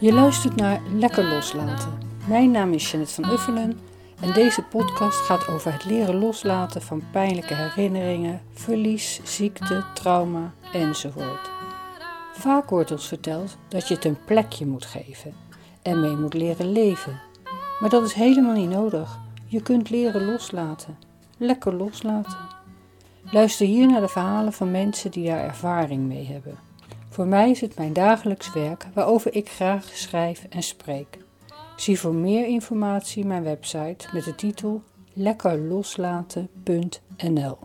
Je luistert naar Lekker Loslaten. Mijn naam is Janet van Uffelen en deze podcast gaat over het leren loslaten van pijnlijke herinneringen, verlies, ziekte, trauma enzovoort. Vaak wordt ons verteld dat je het een plekje moet geven en mee moet leren leven. Maar dat is helemaal niet nodig. Je kunt leren loslaten. Lekker loslaten. Luister hier naar de verhalen van mensen die daar ervaring mee hebben. Voor mij is het mijn dagelijks werk waarover ik graag schrijf en spreek. Zie voor meer informatie mijn website met de titel lekkerloslaten.nl.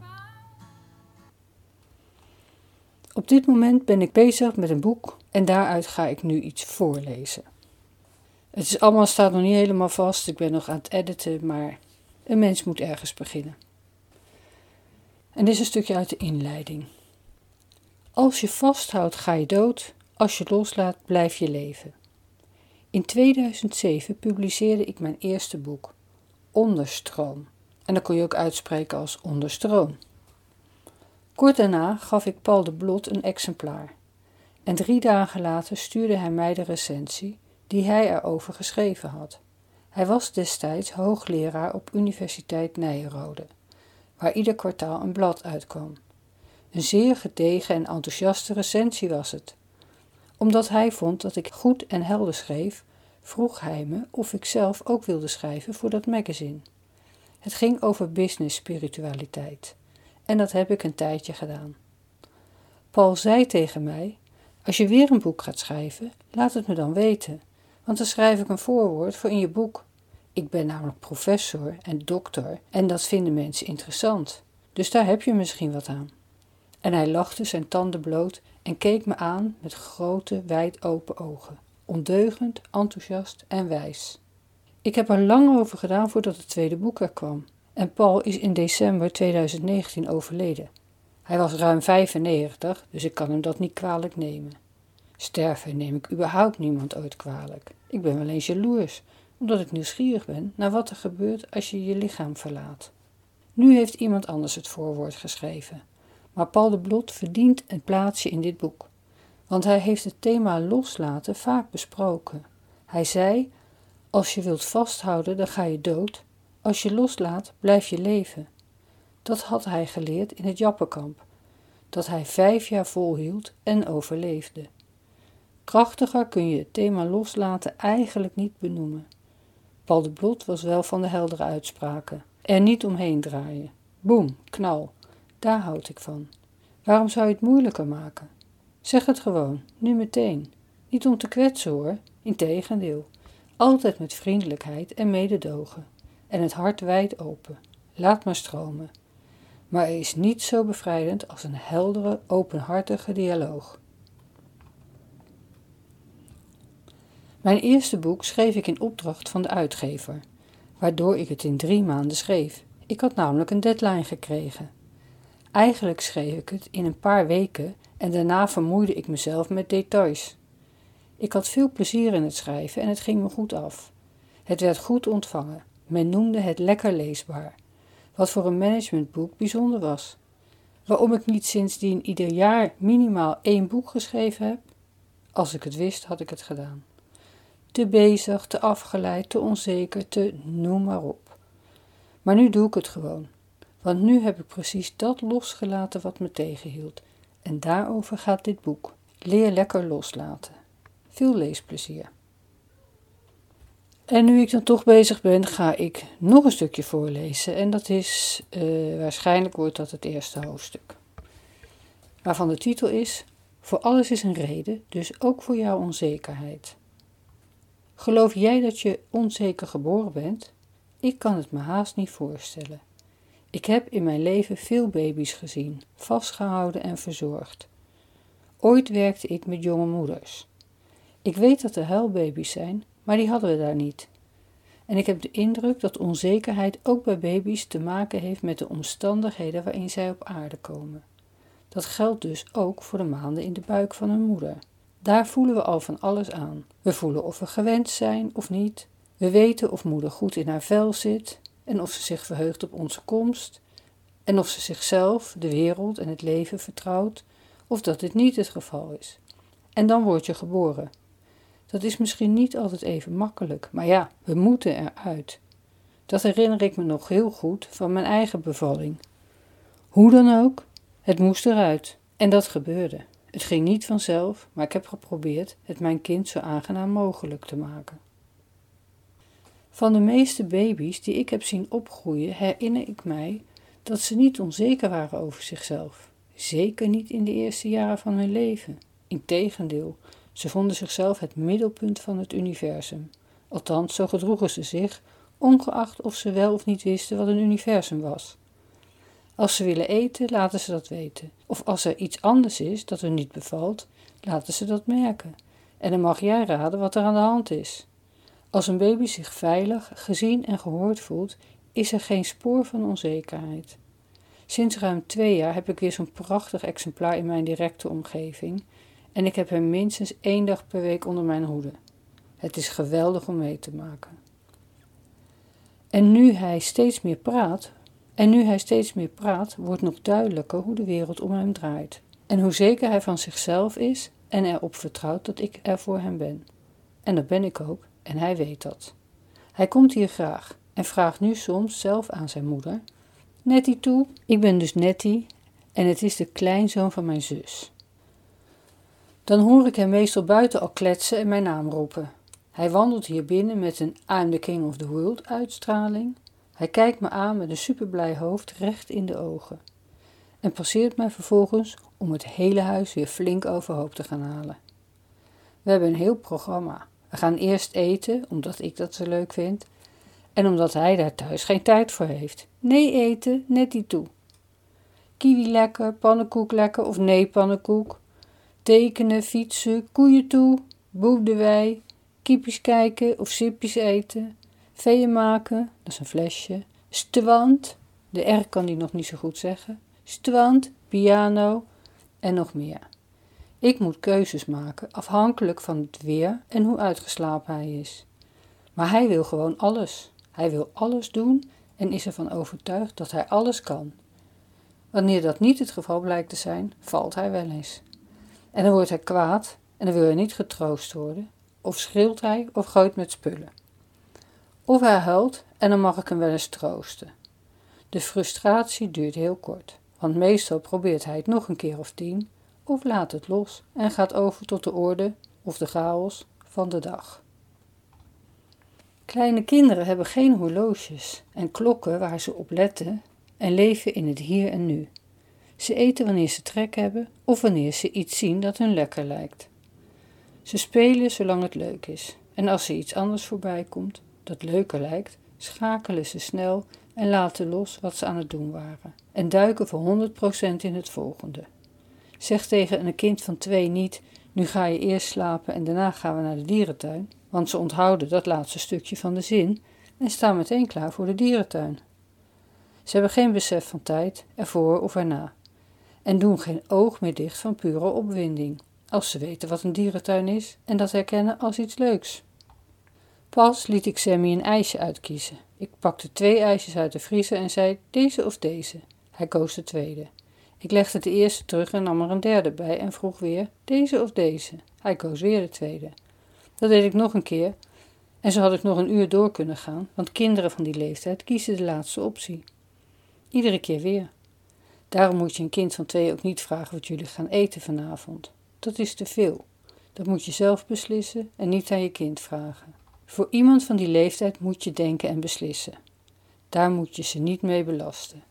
Op dit moment ben ik bezig met een boek en daaruit ga ik nu iets voorlezen. Het is allemaal staat nog niet helemaal vast, ik ben nog aan het editen, maar een mens moet ergens beginnen. En dit is een stukje uit de inleiding. Als je vasthoudt, ga je dood. Als je loslaat, blijf je leven. In 2007 publiceerde ik mijn eerste boek, Onderstroom. En dat kon je ook uitspreken als onderstroom. Kort daarna gaf ik Paul de Blot een exemplaar. En drie dagen later stuurde hij mij de recensie die hij erover geschreven had. Hij was destijds hoogleraar op Universiteit Nijrode, waar ieder kwartaal een blad uitkwam. Een zeer gedegen en enthousiaste recensie was het. Omdat hij vond dat ik goed en helder schreef, vroeg hij me of ik zelf ook wilde schrijven voor dat magazine. Het ging over business spiritualiteit en dat heb ik een tijdje gedaan. Paul zei tegen mij: Als je weer een boek gaat schrijven, laat het me dan weten, want dan schrijf ik een voorwoord voor in je boek. Ik ben namelijk professor en dokter en dat vinden mensen interessant, dus daar heb je misschien wat aan. En hij lachte zijn tanden bloot en keek me aan met grote, wijd open ogen, ondeugend, enthousiast en wijs. Ik heb er lang over gedaan voordat het tweede boek er kwam. En Paul is in december 2019 overleden. Hij was ruim 95, dus ik kan hem dat niet kwalijk nemen. Sterven neem ik überhaupt niemand ooit kwalijk. Ik ben wel eens jaloers, omdat ik nieuwsgierig ben naar wat er gebeurt als je je lichaam verlaat. Nu heeft iemand anders het voorwoord geschreven, maar Paul de Blot verdient een plaatsje in dit boek, want hij heeft het thema loslaten vaak besproken. Hij zei: Als je wilt vasthouden, dan ga je dood, als je loslaat, blijf je leven. Dat had hij geleerd in het Jappenkamp, dat hij vijf jaar volhield en overleefde. Krachtiger kun je het thema loslaten eigenlijk niet benoemen. Paul de Blot was wel van de heldere uitspraken. Er niet omheen draaien. Boem, knal. Daar houd ik van. Waarom zou je het moeilijker maken? Zeg het gewoon, nu meteen. Niet om te kwetsen hoor, integendeel. Altijd met vriendelijkheid en mededogen en het hart wijd open. Laat maar stromen. Maar er is niet zo bevrijdend als een heldere, openhartige dialoog. Mijn eerste boek schreef ik in opdracht van de uitgever, waardoor ik het in drie maanden schreef. Ik had namelijk een deadline gekregen. Eigenlijk schreef ik het in een paar weken en daarna vermoeide ik mezelf met details. Ik had veel plezier in het schrijven en het ging me goed af. Het werd goed ontvangen men noemde het lekker leesbaar, wat voor een managementboek bijzonder was. Waarom ik niet sindsdien ieder jaar minimaal één boek geschreven heb? Als ik het wist, had ik het gedaan. Te bezig, te afgeleid, te onzeker, te noem maar op. Maar nu doe ik het gewoon, want nu heb ik precies dat losgelaten wat me tegenhield. En daarover gaat dit boek. Leer lekker loslaten. Veel leesplezier. En nu ik dan toch bezig ben, ga ik nog een stukje voorlezen. En dat is, uh, waarschijnlijk wordt dat het eerste hoofdstuk. Waarvan de titel is, Voor alles is een reden, dus ook voor jouw onzekerheid. Geloof jij dat je onzeker geboren bent? Ik kan het me haast niet voorstellen. Ik heb in mijn leven veel baby's gezien, vastgehouden en verzorgd. Ooit werkte ik met jonge moeders. Ik weet dat er huilbaby's zijn, maar die hadden we daar niet. En ik heb de indruk dat onzekerheid ook bij baby's te maken heeft met de omstandigheden waarin zij op aarde komen. Dat geldt dus ook voor de maanden in de buik van hun moeder. Daar voelen we al van alles aan. We voelen of we gewend zijn of niet. We weten of moeder goed in haar vel zit en of ze zich verheugt op onze komst en of ze zichzelf, de wereld en het leven vertrouwt of dat dit niet het geval is. En dan word je geboren Dat is misschien niet altijd even makkelijk, maar ja, we moeten eruit. Dat herinner ik me nog heel goed van mijn eigen bevalling. Hoe dan ook, het moest eruit. En dat gebeurde. Het ging niet vanzelf, maar ik heb geprobeerd het mijn kind zo aangenaam mogelijk te maken. Van de meeste baby's die ik heb zien opgroeien, herinner ik mij dat ze niet onzeker waren over zichzelf. Zeker niet in de eerste jaren van hun leven. Integendeel, ze vonden zichzelf het middelpunt van het universum. Althans, zo gedroegen ze zich, ongeacht of ze wel of niet wisten wat een universum was. Als ze willen eten, laten ze dat weten. Of als er iets anders is dat hun niet bevalt, laten ze dat merken. En dan mag jij raden wat er aan de hand is. Als een baby zich veilig, gezien en gehoord voelt, is er geen spoor van onzekerheid. Sinds ruim twee jaar heb ik weer zo'n prachtig exemplaar in mijn directe omgeving en ik heb hem minstens één dag per week onder mijn hoede. Het is geweldig om mee te maken. En nu hij steeds meer praat, en nu hij steeds meer praat, wordt nog duidelijker hoe de wereld om hem draait. En hoe zeker hij van zichzelf is en erop vertrouwt dat ik er voor hem ben. En dat ben ik ook, en hij weet dat. Hij komt hier graag en vraagt nu soms zelf aan zijn moeder: Nettie toe, ik ben dus Nettie en het is de kleinzoon van mijn zus. Dan hoor ik hem meestal buiten al kletsen en mijn naam roepen. Hij wandelt hier binnen met een I'm the king of the world uitstraling. Hij kijkt me aan met een superblij hoofd recht in de ogen. En passeert mij vervolgens om het hele huis weer flink overhoop te gaan halen. We hebben een heel programma. We gaan eerst eten, omdat ik dat zo leuk vind. En omdat hij daar thuis geen tijd voor heeft. Nee eten, net die toe. Kiwi lekker, pannenkoek lekker of nee pannenkoek. Tekenen, fietsen, koeien toe, boerdewij, kiepjes kijken of sipjes eten. Veeën maken, dat is een flesje. Stwand, de R kan die nog niet zo goed zeggen. Stwand, piano en nog meer. Ik moet keuzes maken, afhankelijk van het weer en hoe uitgeslapen hij is. Maar hij wil gewoon alles. Hij wil alles doen en is ervan overtuigd dat hij alles kan. Wanneer dat niet het geval blijkt te zijn, valt hij wel eens. En dan wordt hij kwaad en dan wil hij niet getroost worden, of schreeuwt hij of gooit met spullen. Of hij huilt en dan mag ik hem wel eens troosten. De frustratie duurt heel kort, want meestal probeert hij het nog een keer of tien, of laat het los en gaat over tot de orde of de chaos van de dag. Kleine kinderen hebben geen horloges en klokken waar ze op letten en leven in het hier en nu. Ze eten wanneer ze trek hebben of wanneer ze iets zien dat hun lekker lijkt. Ze spelen zolang het leuk is en als er iets anders voorbij komt dat leuker lijkt, schakelen ze snel en laten los wat ze aan het doen waren en duiken voor 100% in het volgende. Zeg tegen een kind van twee niet: nu ga je eerst slapen en daarna gaan we naar de dierentuin, want ze onthouden dat laatste stukje van de zin en staan meteen klaar voor de dierentuin. Ze hebben geen besef van tijd, ervoor of erna, en doen geen oog meer dicht van pure opwinding, als ze weten wat een dierentuin is en dat herkennen als iets leuks. Pas liet ik Sammy een ijsje uitkiezen. Ik pakte twee ijsjes uit de vriezer en zei: deze of deze. Hij koos de tweede. Ik legde de eerste terug en nam er een derde bij en vroeg weer: deze of deze. Hij koos weer de tweede. Dat deed ik nog een keer en zo had ik nog een uur door kunnen gaan, want kinderen van die leeftijd kiezen de laatste optie. Iedere keer weer. Daarom moet je een kind van twee ook niet vragen wat jullie gaan eten vanavond. Dat is te veel. Dat moet je zelf beslissen en niet aan je kind vragen. Voor iemand van die leeftijd moet je denken en beslissen. Daar moet je ze niet mee belasten.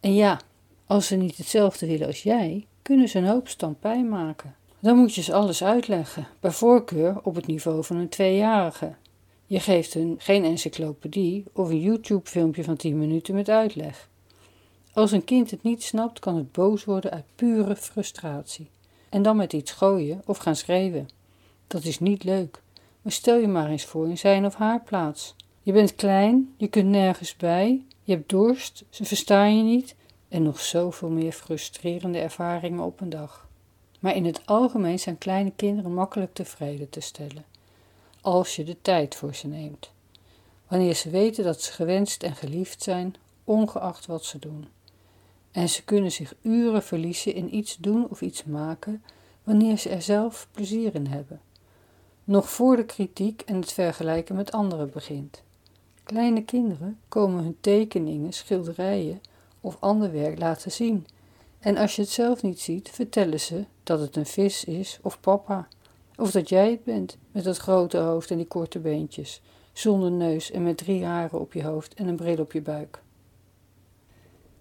En ja, als ze niet hetzelfde willen als jij, kunnen ze een hoop stampij maken. Dan moet je ze alles uitleggen, bij voorkeur op het niveau van een tweejarige. Je geeft hun geen encyclopedie of een YouTube-filmpje van 10 minuten met uitleg. Als een kind het niet snapt, kan het boos worden uit pure frustratie. En dan met iets gooien of gaan schreeuwen. Dat is niet leuk, maar stel je maar eens voor in zijn of haar plaats. Je bent klein, je kunt nergens bij, je hebt dorst, ze verstaan je niet en nog zoveel meer frustrerende ervaringen op een dag. Maar in het algemeen zijn kleine kinderen makkelijk tevreden te stellen, als je de tijd voor ze neemt. Wanneer ze weten dat ze gewenst en geliefd zijn, ongeacht wat ze doen. En ze kunnen zich uren verliezen in iets doen of iets maken, wanneer ze er zelf plezier in hebben. nog voor de kritiek en het vergelijken met anderen begint. Kleine kinderen komen hun tekeningen, schilderijen of ander werk laten zien. En als je het zelf niet ziet, vertellen ze dat het een vis is of papa. Of dat jij het bent, met dat grote hoofd en die korte beentjes, zonder neus en met drie haren op je hoofd en een bril op je buik.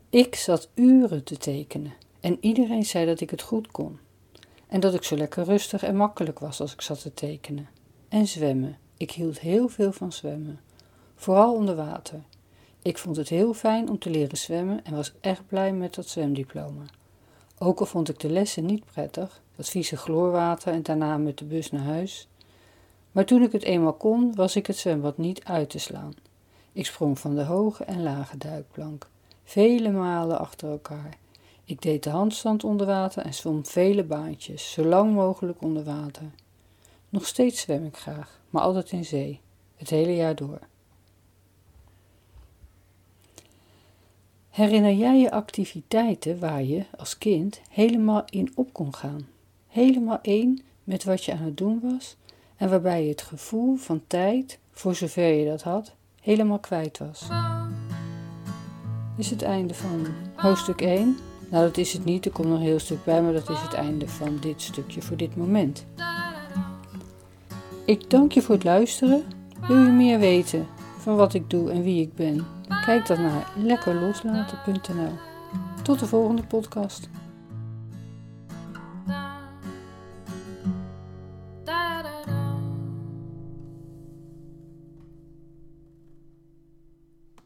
Ik zat uren te tekenen en iedereen zei dat ik het goed kon. En dat ik zo lekker rustig en makkelijk was als ik zat te tekenen. En zwemmen. Ik hield heel veel van zwemmen. Vooral onder water. Ik vond het heel fijn om te leren zwemmen en was echt blij met dat zwemdiploma. Ook al vond ik de lessen niet prettig, dat vieze chloorwater en daarna met de bus naar huis. Maar toen ik het eenmaal kon, was ik het zwembad niet uit te slaan. Ik sprong van de hoge en lage duikplank, vele malen achter elkaar. Ik deed de handstand onder water en zwom vele baantjes, zo lang mogelijk onder water. Nog steeds zwem ik graag, maar altijd in zee, het hele jaar door. Herinner jij je activiteiten waar je als kind helemaal in op kon gaan? Helemaal één met wat je aan het doen was en waarbij je het gevoel van tijd, voor zover je dat had, helemaal kwijt was. Is het einde van hoofdstuk 1? Nou, dat is het niet, er komt nog een heel stuk bij, maar dat is het einde van dit stukje voor dit moment. Ik dank je voor het luisteren. Wil je meer weten van wat ik doe en wie ik ben? Kijk dan naar lekkerloslaten.nl. Tot de volgende podcast.